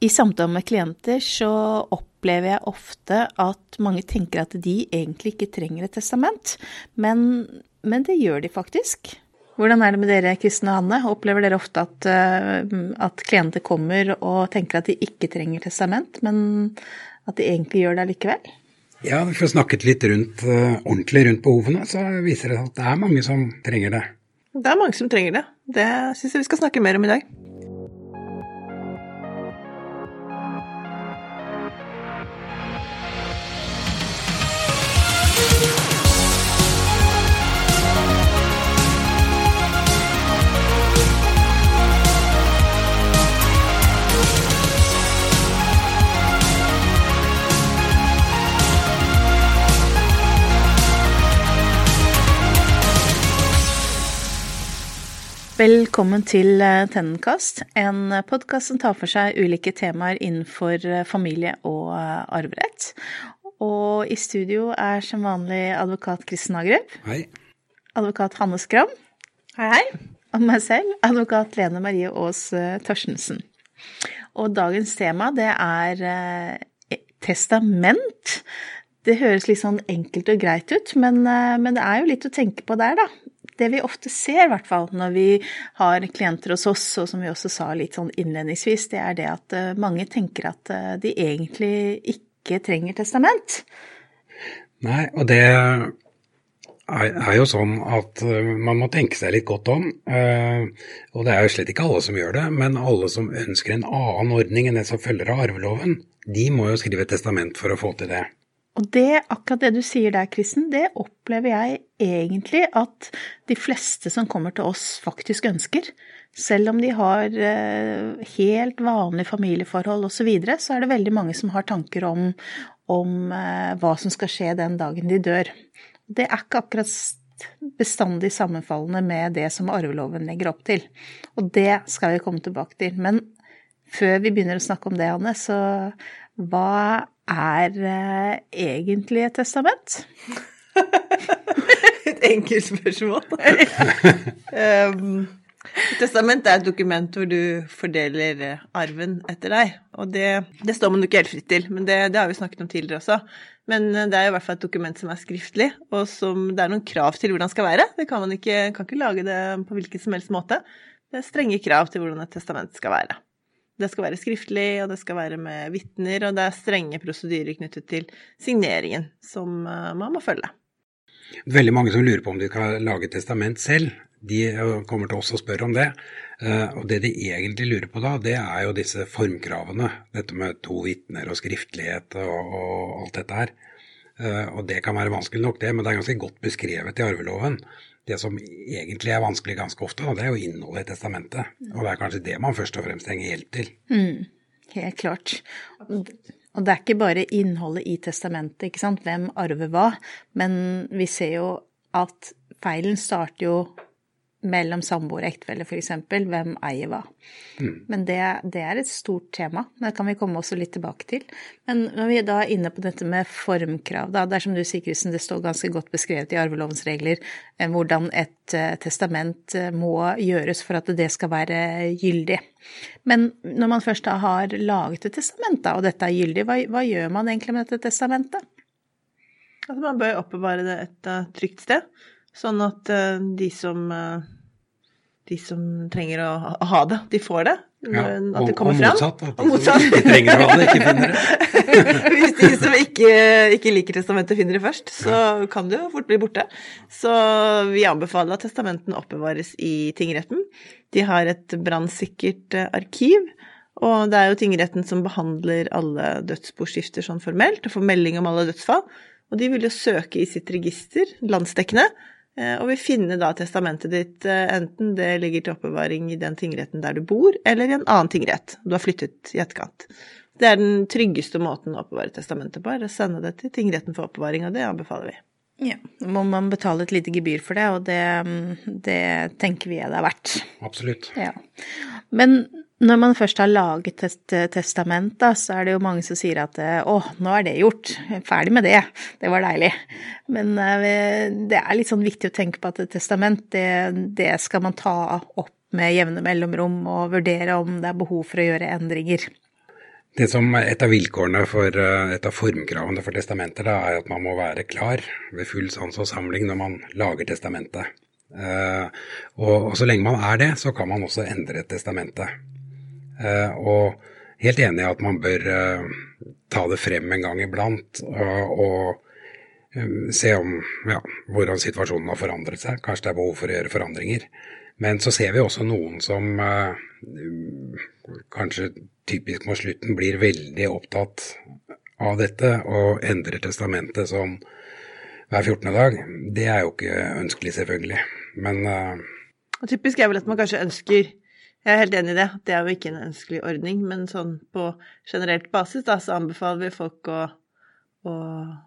I samtale med klienter så opplever jeg ofte at mange tenker at de egentlig ikke trenger et testament, men, men det gjør de faktisk. Hvordan er det med dere, Kristin og Hanne? Opplever dere ofte at, eh, at, klienter kommer og tenker at de ikke trenger testament, men at de egentlig gjør det likevel? Ja, for å snakke litt rundt, uh, ordentlig rundt behovene, så viser det at det er mange som trenger det. Det er mange som trenger det. Det syns jeg vi skal snakke mer om i dag. Velkommen til eh, Tennenkast, en podkast som tar for seg ulike temaer innenfor eh, familie og eh, arverett. Og i studio er som vanlig advokat Kristin Agrup, Hei. Advokat Hanne Skram. Hei, hei. Og meg selv, advokat Lene Marie Aas Torstensen. Og dagens tema, det er testament. Det høres litt sånn enkelt og greit ut, men, men det er jo litt å tenke på der, da det vi ofte ser, i hvert fall når vi har klienter hos oss, og som vi også sa litt sånn innledningsvis, det er det at eh, mange tenker at eh, de egentlig ikke trenger testament. Nei, og det er jo sånn at eh, man må tenke seg litt godt om. Og det er jo slett ikke alle som gjør det, men alle som ønsker en annen ordning enn den som følger av arveloven, de må jo skrive testament for å få til det. Og det, akkurat det du sier der, Kristen, det opplever jeg egentlig at de fleste som kommer til oss, faktisk ønsker. Selv om de har eh, helt vanlige familieforhold osv., så, videre, så er det veldig mange som har tanker om, om eh, hva som skal skje den dagen de dør. Det er ikke akkurat bestandig sammenfallende med det som arveloven legger opp til. Og det skal vi komme tilbake til. Men før vi begynner å snakke om det, Anne, så hva er uh, egentlig et testament? et enkelt spørsmål. um, testament er et dokument hvor du fordeler eh, arven etter deg. Og det, det står man jo ikke helt fritt til, men det, det, har vi snakket om tidligere også. Men eh, det er i hvert fall et dokument som er skriftlig, og som det er noen krav til hvordan det skal være. Det kan man ikke, kan ikke lage det på hvilken som helst måte. Det er strenge krav til hvordan et testament skal være. Det skal være skriftlig, og det skal være med vitner, og det er strenge prosedyrer knyttet til signeringen som eh, man må følge. Veldig mange som lurer på om de kan lage testament selv. De eh, kommer til oss og spør om det. Eh, og det de egentlig lurer på da, det er jo disse formkravene. Dette med to vitner og skriftlighet og, og alt dette her. Og det kan være vanskelig nok, det, men det er ganske godt beskrevet i arveloven. Det som egentlig er vanskelig ganske ofte, det er jo innholdet i testamentet. Og det er kanskje det man først og fremst trenger hjelp til. Mm, helt klart. Og det er ikke bare innholdet i testamentet, ikke sant, hvem arver hva, men vi ser jo at feilen starter jo mellom samboer og ektefelle, f.eks. Hvem eier hva. Mm. Men det, det, er et stort tema. Det kan vi komme også litt tilbake til. Men når vi er da er inne på dette med formkrav, da, det er som du sier, Kristen, det står ganske godt beskrevet i arvelovens regler eh, hvordan et uh, testament uh, må gjøres for at det skal være gyldig. Men når man først da har laget et testament, da, og dette er gyldig, hva, hva gjør man egentlig med dette testamentet? Altså, man bør oppbevare det et trygt sted. Sånn at uh, de som uh, de som trenger å ha det, de får det. Ja, at det kommer fram. Og motsatt. At de som ikke trenger å ha det, ikke finner det. Hvis de som ikke, ikke, liker testamentet, finner det først, så kan det jo fort bli borte. Så vi anbefaler at testamenten oppbevares i tingretten. De har et brannsikkert arkiv. Og det er jo tingretten som behandler alle dødsboskifter sånn formelt, og får melding om alle dødsfall. Og de vil jo søke i sitt register, landsdekkende, eh, og vil finne da testamentet ditt, eh, enten det ligger til oppbevaring i den tingretten der du bor, eller i en annen tingrett du har flyttet i etterkant. Det er den tryggeste måten å oppbevare testamentet på, er å sende det til tingretten for oppbevaring, og det anbefaler vi. Ja, må man betale et lite gebyr for det, og det, det tenker vi er det er verdt. Absolutt. Ja. Men når man først har laget et eh, testament, da, så er det jo mange som sier at eh, å, nå er det gjort, ferdig med det, det var deilig. Men eh, det er litt sånn viktig å tenke på at et testament, det, det skal man ta opp med jevne mellomrom og vurdere om det er behov for å gjøre endringer. Det som er Et av vilkårene for et av formkravene for testamenter da, er at man må være klar ved full sans og samling når man lager testamentet. Og, og, så lenge man er det, så kan man også endre testamentet. Uh, og helt enig i at man bør uh, ta det frem en gang iblant og se om ja, hvordan situasjonen har forandret seg. Kanskje det er behov for å gjøre forandringer. Men så ser vi også noen som kanskje typisk mot slutten blir veldig opptatt av dette og endrer testamentet sånn hver 14. dag. Det er jo ikke ønskelig, selvfølgelig. Men uh, Typisk er vel at man kanskje ønsker Jeg er helt enig i det, det er jo ikke en ønskelig ordning, men sånn på generelt basis da, så anbefaler vi folk å å,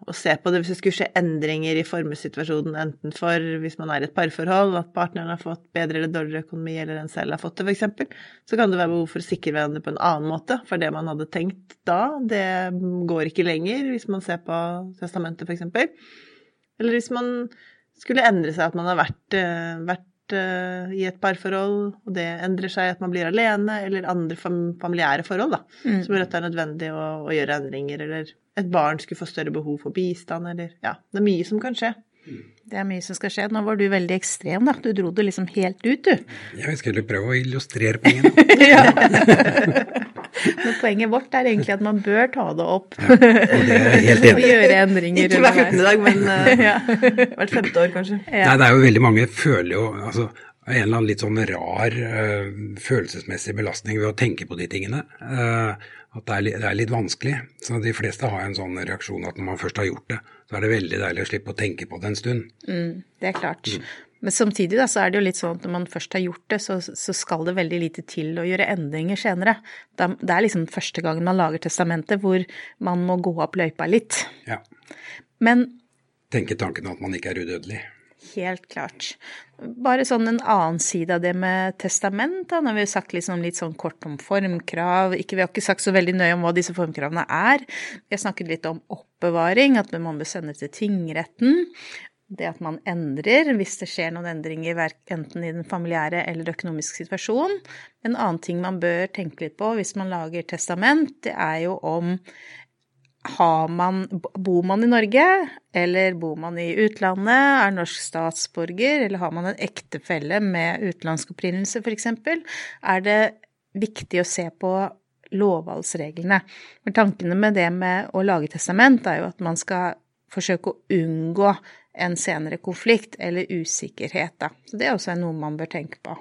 å se på det hvis det skulle skje endringer i formuessituasjonen, enten for hvis man er i et parforhold, at partneren har fått bedre eller dårligere økonomi, eller en selv har fått det, f.eks., så kan det være behov for å sikre hverandre på en annen måte. For det man hadde tenkt da, det går ikke lenger, hvis man ser på testamentet, f.eks. Eller hvis man skulle endre seg, at man har vært, eh, vært uh, i et parforhold, og det endrer seg, at man blir alene, eller andre familiære forhold, da, mm. som gjør at det er nødvendig å, å gjøre endringer, eller et barn skulle få større behov for bistand, eller Ja, det er mye som kan skje. Det er mye som skal skje. Nå var du veldig ekstrem, da. Du dro det liksom helt ut, du. Jeg skulle prøve å illustrere poenget. Men poenget vårt er egentlig at man bør ta det opp. Ja, og, det og gjøre endringer. Ikke hver 14. dag, men uh, hvert femte år, kanskje. Ja. Nei, det er jo veldig mange føler jo altså, en eller annen litt sånn rar uh, følelsesmessig belastning ved å tenke på de tingene. Uh, at det er, litt, det er, litt vanskelig. Så de fleste har en sånn reaksjon at når man først har gjort det, så er det veldig deilig å slippe å tenke på det en stund. Mm, det er klart. Mm. Men samtidig da, så er det jo litt sånn at når man først har gjort det, så, så skal det veldig lite til å gjøre endringer senere. Det er liksom første gangen man lager testamentet hvor man må gå opp løypa litt. Ja. Men Tenke tanken at man ikke er udødelig. Helt klart. Bare sånn en annen side av det med testament, da, når vi har sagt sånn, litt sånn kort om formkrav. Ikke, vi har ikke sagt så veldig nøye om hva disse formkravene er. Vi har snakket litt om oppbevaring, at man bør sende til tingretten. Det at man endrer hvis det skjer noen endringer enten i den familiære eller økonomiske situasjonen. En annen ting man bør tenke litt på hvis man lager testament, det er jo om man, bor man i Norge, eller bor man i utlandet, er norsk statsborger, eller har man en ektefelle med utenlandsk opprinnelse f.eks., er det viktig å se på lovvalgsreglene. For tankene med det med å lage testament er jo at man skal forsøke å unngå en senere konflikt eller usikkerhet, da. Så det er også noe man bør tenke på.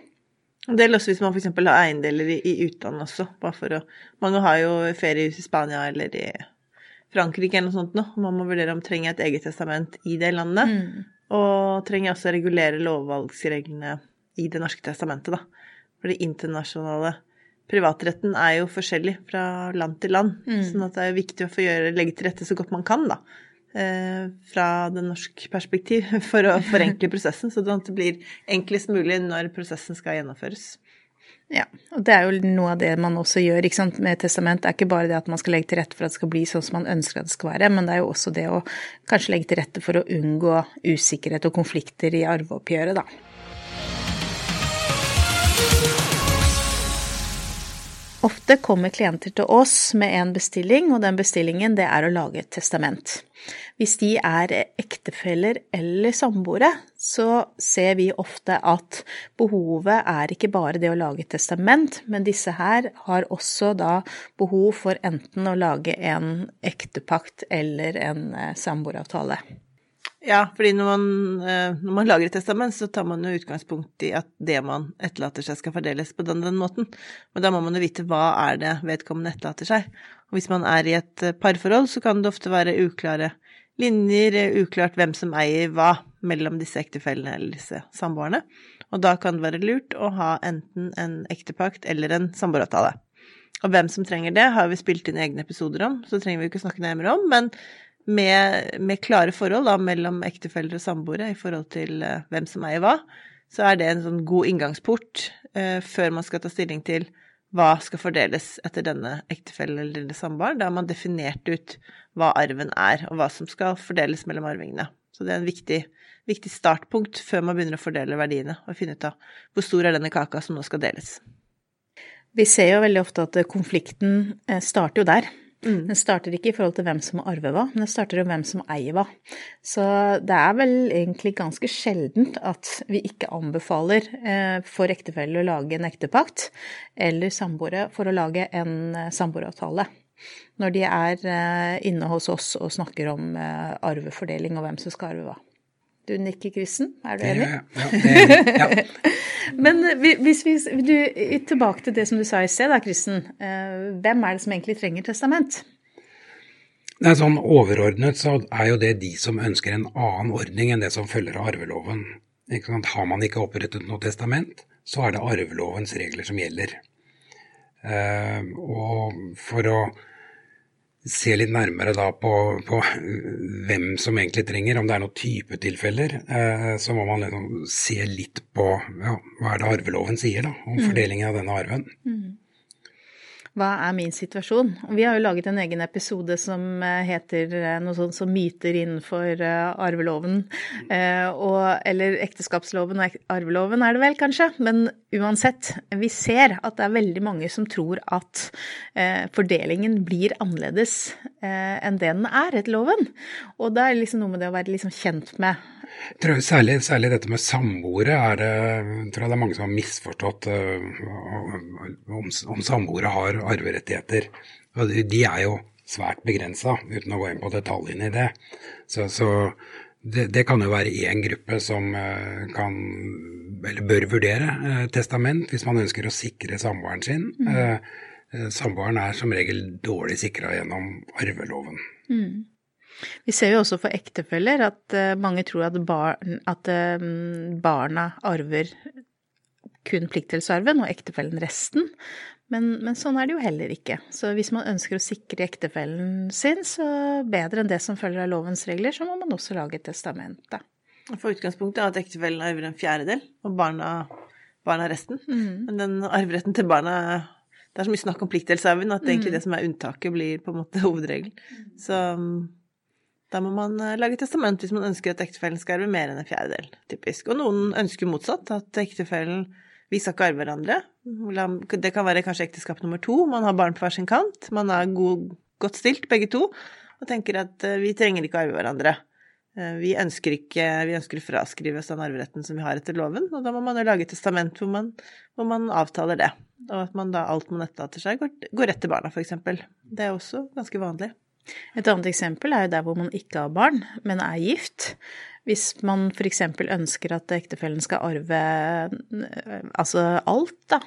Det gjelder også hvis man f.eks. har eiendeler i, i utlandet også, bare for å Mange har jo feriehus i Spania eller i Frankrike eller noe sånt nå. Man må vurdere om trenger et eget testament i det landet. Mm. Og trenger også å regulere lovvalgsreglene i det norske testamentet, da. For det internasjonale privatretten er jo forskjellig fra land til land. Mm. sånn at det er jo viktig å få gjøre, legge til rette så godt man kan, da. Eh, fra det norske perspektiv, for å forenkle prosessen, så det blir enklest mulig når prosessen skal gjennomføres. Ja, og det er jo noe av det man også gjør ikke sant, med testament. Det er ikke bare det at man skal legge til rette for at det skal bli sånn som man ønsker at det skal være, men det er jo også det å kanskje legge til rette for å unngå usikkerhet og konflikter i arveoppgjøret, da. Ofte kommer klienter til oss med en bestilling, og den bestillingen det er å lage et testament. Hvis de er ektefeller eller samboere, så ser vi ofte at behovet er ikke bare det å lage et testament, men disse her har også da behov for enten å lage en ektepakt eller en eh, samboeravtale. Ja, fordi når man, eh, når man, lager et testament, så tar man jo utgangspunkt i at det man etterlater seg, skal fordeles på den, den måten. Men da må man jo vite hva er det vedkommende etterlater seg. Og hvis man er i et eh, parforhold, så kan det ofte være uklare linjer, uklart hvem som eier hva mellom disse ektefellene eller disse samboerne. Og da kan det være lurt å ha enten en ektepakt eller en samboeravtale. Og hvem som trenger det, har vi spilt inn egne episoder om, så trenger vi ikke snakke nærmere om. Men med, med klare forhold da, mellom ektefeller og samboere i forhold til uh, hvem som eier hva, så er det en sånn god inngangsport uh, før man skal ta stilling til hva skal fordeles etter denne ektefelle eller denne samboeren. Da har man definert ut hva arven er, og hva som skal fordeles mellom arvingene. Så det er en viktig, viktig startpunkt før man begynner å fordele verdiene, og finne ut av hvor stor er denne kaka som nå skal deles. Vi ser jo veldig ofte at konflikten eh, starter jo der. Den starter ikke i forhold til hvem som arver hva, men den starter om hvem som eier hva. Så det er vel egentlig ganske sjeldent at vi ikke anbefaler eh, for ektefeller å lage en ektepakt, eller samboere for å lage en eh, samboeravtale. Når de er eh, inne hos oss og snakker om arvefordeling og hvem som skal arve hva. Du nikker, Kristen. Er du enig? Ja, det, ja. Men hvis vi du, Tilbake til det som du sa i sted, da, Kristen. Hvem er det som egentlig trenger testament? Nei, sånn Overordnet så er jo det de som ønsker en annen ordning enn det som følger av arveloven. Har man ikke opprettet noe testament, så er det arvelovens regler som gjelder. Og for å se litt nærmere da på, på, hvem som egentlig trenger, om det er noen typetilfeller, eh, så må man liksom se litt på ja, hva er det arveloven sier da, om mm. fordelingen av denne arven. Mm hva er min situasjon? Vi har jo laget en egen episode som eh, heter eh, noe sånt som myter innenfor eh, arveloven. Og, eller ekteskapsloven og arveloven er det vel, kanskje. Men uansett, vi ser at det er veldig mange som tror at fordelingen blir annerledes enn det den er etter loven. Og det er liksom noe med det å være liksom kjent med Særlig, særlig, dette med samboere er det, tror jeg det er mange som har misforstått uh, om, om samboere har arverettigheter. Og de er jo svært begrensa, uten å gå inn på detaljene i det. Så, så det, det, kan jo være én gruppe som uh, kan, eller bør vurdere uh, testament hvis man ønsker å sikre samboeren sin. Mm. Samboeren er som regel dårlig sikra gjennom arveloven. Mm. Vi ser jo også for ektefeller at uh, mange tror at, barn, at uh, barna arver kun pliktdelsarven og ektefellen resten. Men, men, sånn er det jo heller ikke. Så hvis man ønsker å sikre ektefellen sin, så bedre enn det som følger av lovens regler, så må man også lage et testament, da. For utgangspunktet er at ektefellen arver en fjerdedel, og barna, barna resten. Mm. Men den arveretten til barna Det er så mye snakk om pliktdelsarven at det egentlig mm. det som er unntaket, blir på en måte hovedregelen. Så da må man eh, lage testament hvis man ønsker at ektefellen skal arve mer enn en fjerdedel, typisk. Og noen ønsker motsatt, at ektefellen Vi skal ikke arve hverandre. Det kan være kanskje ekteskap nummer to, man har barn på hver sin kant, man er god, godt stilt begge to, og tenker at eh, vi trenger ikke å arve hverandre. Eh, vi ønsker ikke Vi ønsker å fraskrive oss den arveretten som vi har etter loven, og da må man jo lage et testament hvor man, hvor man avtaler det. Og at man da alt man etterlater seg, går, går rett til barna, f.eks. Det er også ganske vanlig. Et annet eksempel er jo der hvor man ikke har barn, men er gift. Hvis man f.eks. ønsker at ektefellen skal arve altså alt, da,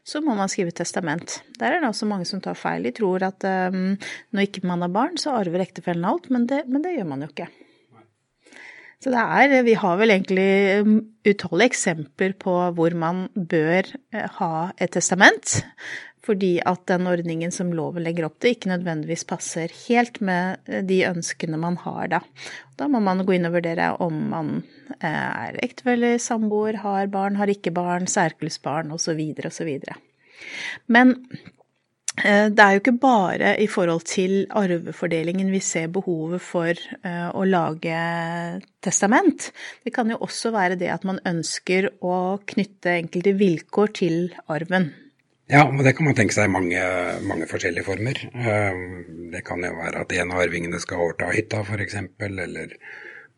så må man skrive testament. Der er det også mange som tar feil. De tror at um, når ikke man har barn, så arver ektefellen alt, men det, men det gjør man jo ikke. Så det er Vi har vel egentlig utallige eksempler på hvor man bør eh, ha et testament fordi at den ordningen som loven legger opp til, ikke nødvendigvis passer helt med eh, de ønskene man har da. Da må man gå inn og vurdere om man eh, er ektefelle, samboer, har barn, har ikke barn, særkullsbarn osv. osv. Men eh, det er jo ikke bare i forhold til arvefordelingen vi ser behovet for å lage testament. Det kan jo også være det at man ønsker å knytte enkelte vilkår til arven. Ja, men det kan man tenke seg i mange, mange, forskjellige former. Eh, det kan jo være at en av arvingene skal overta hytta, f.eks., eller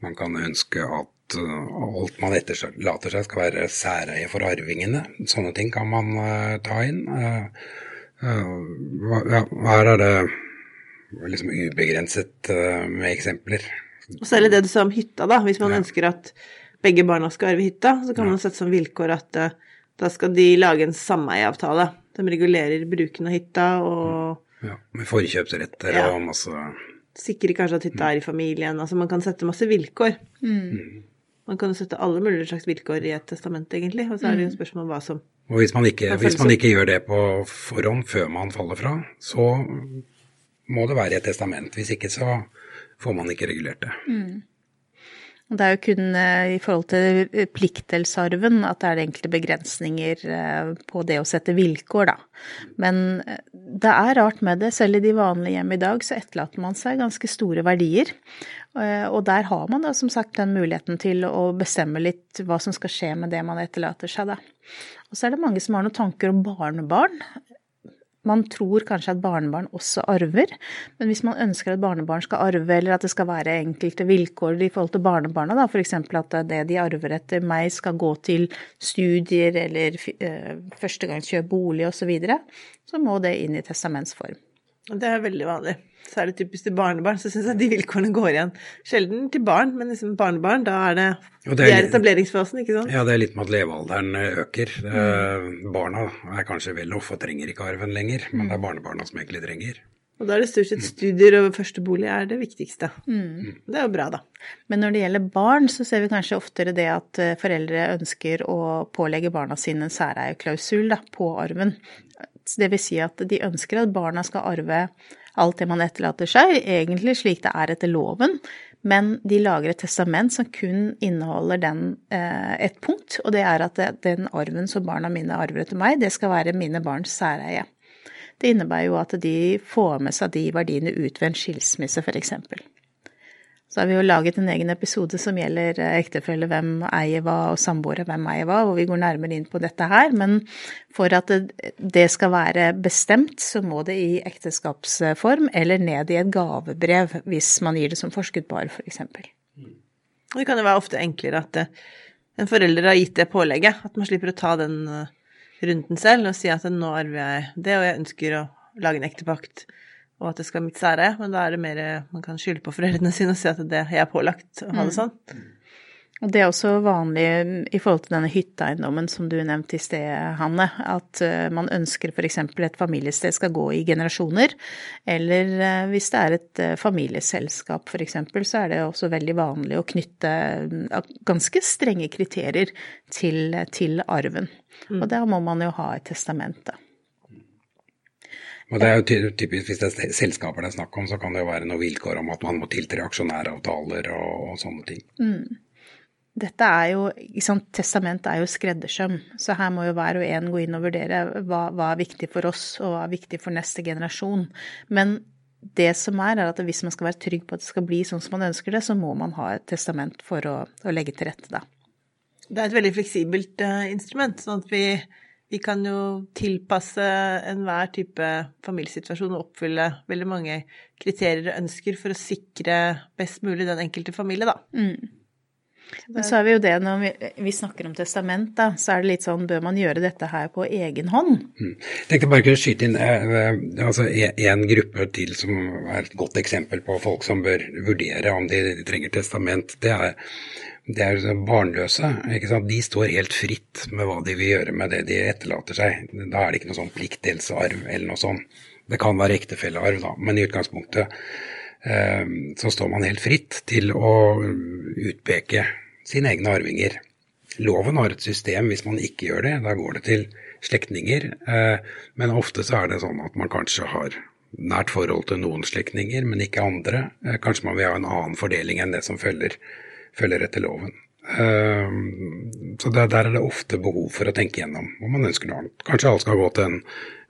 man kan ønske at eh, alt man etterlater seg skal være særeie for arvingene. Sånne ting kan man uh, ta inn. Uh, her er det liksom ubegrenset med eksempler. Og særlig det du sa om hytta, da. Hvis man ja. ønsker at begge barna skal arve hytta, så kan ja. man sette som vilkår at da skal de lage en sameieavtale. De regulerer bruken av hytta og Ja, med forkjøpsretter ja. og masse Sikrer kanskje at hytta er i familien. Altså man kan sette masse vilkår. Mm. Man kan jo sette alle mulige slags vilkår i et testament, egentlig. Og så er det jo mm. spørsmål om hva som Og hvis man ikke, hvis man ikke gjør det på forhånd før man faller fra, så må det være et testament. Hvis ikke så får man ikke regulert det. Mm. Det er jo kun eh, i forhold til pliktdelsarven at det er enkelte begrensninger eh, på det å sette vilkår, da. Men eh, det er rart med det. Selv i de vanlige hjem i dag så etterlater man seg ganske store verdier. Og der har man da som sagt den muligheten til å bestemme litt hva som skal skje med det man etterlater seg, da. Og så er det mange som har noen tanker om barnebarn. Man tror kanskje at barnebarn også arver, men hvis man ønsker at barnebarn skal arve, eller at det skal være enkelte vilkår i forhold til barnebarna, da, f.eks. at det de arver etter meg skal gå til studier eller uh, førstegangskjøp bolig osv., så, videre, så må det inn i testamentsform. Det er veldig vanlig. Særlig typisk til barnebarn, så syns jeg de vilkårene går igjen. Sjelden til barn, men liksom barnebarn, da er det, det er, de er etableringsfasen, ikke sant? Ja, det er litt med at levealderen eh, øker. Mm. Barna er kanskje vel off og trenger ikke arven lenger, men det er barnebarna som egentlig trenger. Og da er det stort sett studier og første bolig er det viktigste. Mm. Det er jo bra, da. Men når det gjelder barn, så ser vi kanskje oftere det at eh, foreldre ønsker å pålegge barna sine en særeieklausul på arven. Det vil si at de ønsker at barna skal arve alt det man etterlater seg, egentlig slik det er etter loven, men de lager et testament som kun inneholder den, eh, et punkt, og det er at den arven som barna mine arver etter meg, det skal være mine barns særeie. Det innebærer jo at de får med seg de verdiene ut ved en skilsmisse, f.eks. Så har vi jo laget en egen episode som gjelder eh, ektefelle, hvem eier hva, og samboere, hvem eier hva, hvor vi går nærmere inn på dette her. Men for at det skal være bestemt, så må det i ekteskapsform eller ned i et gavebrev, hvis man gir det som forskudd på arv, f.eks. Det kan jo være ofte enklere at eh, en forelder har gitt det pålegget, at man slipper å ta den eh, runden selv og si at nå arver jeg det, og jeg ønsker å lage en ektepakt og at det skal mitt sære, men da er det mer man kan skylde på foreldrene sine og si at det jeg er pålagt å ha det mm. sånn. Og det er også vanlig i forhold til denne hytteeiendommen som du nevnte i sted, Hanne, at eh, man ønsker f.eks. et familiested skal gå i generasjoner, eller eh, hvis det er et eh, familieselskap f.eks., så er det også veldig vanlig å knytte ganske strenge kriterier til, til arven. Mm. Og da må man jo ha et testament, da. Og det er jo typisk, Hvis det er selskaper det er snakk om, så kan det jo være noen vilkår om at man må tiltre aksjonæravtaler og, og sånne ting. Mm. Dette er jo, sånn, Testament er jo skreddersøm, så her må jo hver og en gå inn og vurdere hva, hva er viktig for oss og hva er viktig for neste generasjon. Men det som er, er at hvis man skal være trygg på at det skal bli sånn som man ønsker det, så må man ha et testament for å, å legge til rette, da. Det er et veldig fleksibelt uh, instrument, sånn at vi vi kan jo tilpasse enhver type familiesituasjon og oppfylle veldig mange kriterier og ønsker for å sikre best mulig den enkelte familie, da. Mm. Men så er vi jo det, når vi, vi, snakker om testament, da, så er det litt sånn bør man gjøre dette her på egen hånd? Mm. Jeg tenkte bare kunne skyte inn eh, altså en gruppe til som er et godt eksempel på folk som bør vurdere om de, de trenger testament. Det er det er barnløse. De står helt fritt med hva de vil gjøre med det de etterlater seg. Da er det ikke noe sånn pliktdelsarv eller noe sånt. Det kan være ektefellearv, da, men i utgangspunktet eh, så står man helt fritt til å utpeke sine egne arvinger. Loven har et system hvis man ikke gjør det, da går det til slektninger. Eh, men ofte så er det sånn at man kanskje har nært forhold til noen slektninger, men ikke andre. Eh, kanskje man vil ha en annen fordeling enn det som følger følger etter loven. Ehm, så der, der, er det ofte behov for å tenke gjennom om man ønsker noe annet. Kanskje alt skal gå til en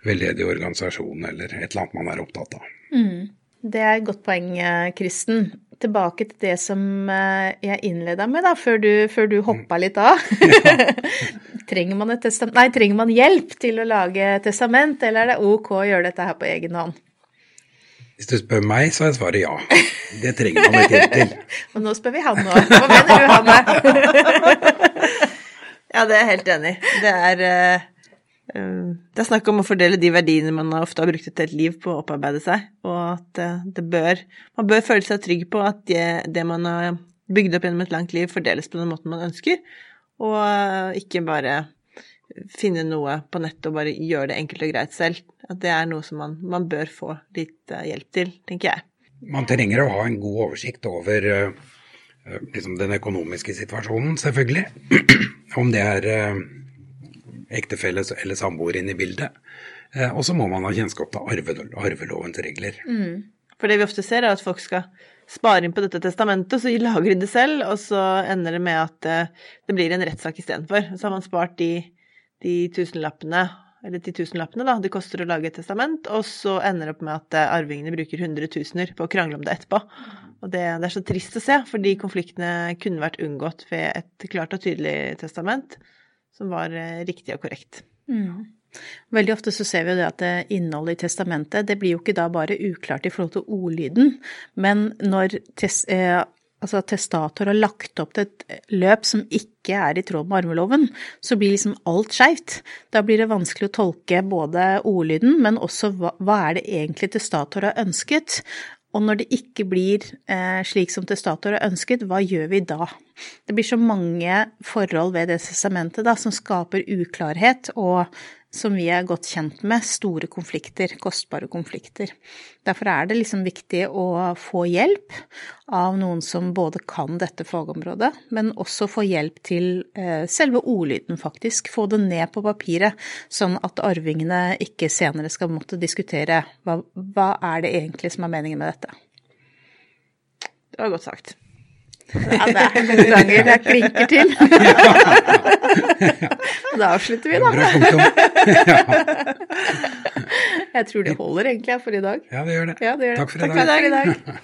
veldedig organisasjon eller et eller annet man er opptatt av. Mm. Det er et godt poeng, eh, Kristen. Tilbake til det som eh, jeg innleda med, da, før du, før du hoppa litt av. trenger, man Nei, trenger man hjelp til å lage testament, eller er det ok å gjøre dette her på egen hånd? Hvis du spør meg, så er svaret ja. Det trenger man litt hjelp til. Og nå spør vi han òg. Hva mener du, Hanne? ja, det er jeg helt enig i. Det er uh, det er snakk om å fordele de verdiene man ofte har brukt et helt liv på å opparbeide seg, og at uh, det bør Man bør føle seg trygg på at det, det, man har bygd opp gjennom et langt liv, fordeles på den måten man ønsker, og ikke bare finne noe på nettet og bare gjøre det enkelt og greit selv. At det er noe som man, man bør få litt uh, hjelp til, tenker jeg. Man trenger å ha en god oversikt over uh, liksom den økonomiske situasjonen, selvfølgelig. Om det er ektefelle eller samboer inne i bildet. og så må man ha kjennskap til arve, arvelovens regler. Mm. For det vi ofte ser, er at folk skal spare inn på dette testamentet, så lager de det selv, og så ender det med at det blir en rettssak istedenfor. Så har man spart de de tusenlappene, eller de tusenlappene, da, det koster å lage et testament, og så ender det opp med at eh, arvingene bruker hundretusener på å krangle om det etterpå. Og det, det, er så trist å se, fordi konfliktene kunne vært unngått ved et klart og tydelig testament som var eh, riktig og korrekt. Mm. Veldig ofte så ser vi jo det at det innholdet i testamentet, det blir jo ikke da bare uklart i forhold til ordlyden, men når eh, altså testator har lagt opp til et løp som ikke er i tråd med arveloven, så blir liksom alt skeivt. Da blir det vanskelig å tolke både ordlyden, men også hva, hva er det egentlig testator har ønsket, og når det ikke blir eh, slik som testator har ønsket, hva gjør vi da? Det blir så mange forhold ved det testamentet da, som skaper uklarhet, og som vi er godt kjent med, store konflikter, kostbare konflikter. Derfor er det liksom viktig å få hjelp av noen som både kan dette fagområdet, men også få hjelp til eh, selve ordlyden, faktisk. Få det ned på papiret, sånn at arvingene ikke senere skal måtte diskutere hva, hva er det egentlig som er meningen med dette. Det var godt sagt. Ja, det er noen ganger jeg klinker til. Da avslutter vi, da. Jeg tror det holder egentlig for i dag. Ja, det gjør det. Det det. Takk for i dag.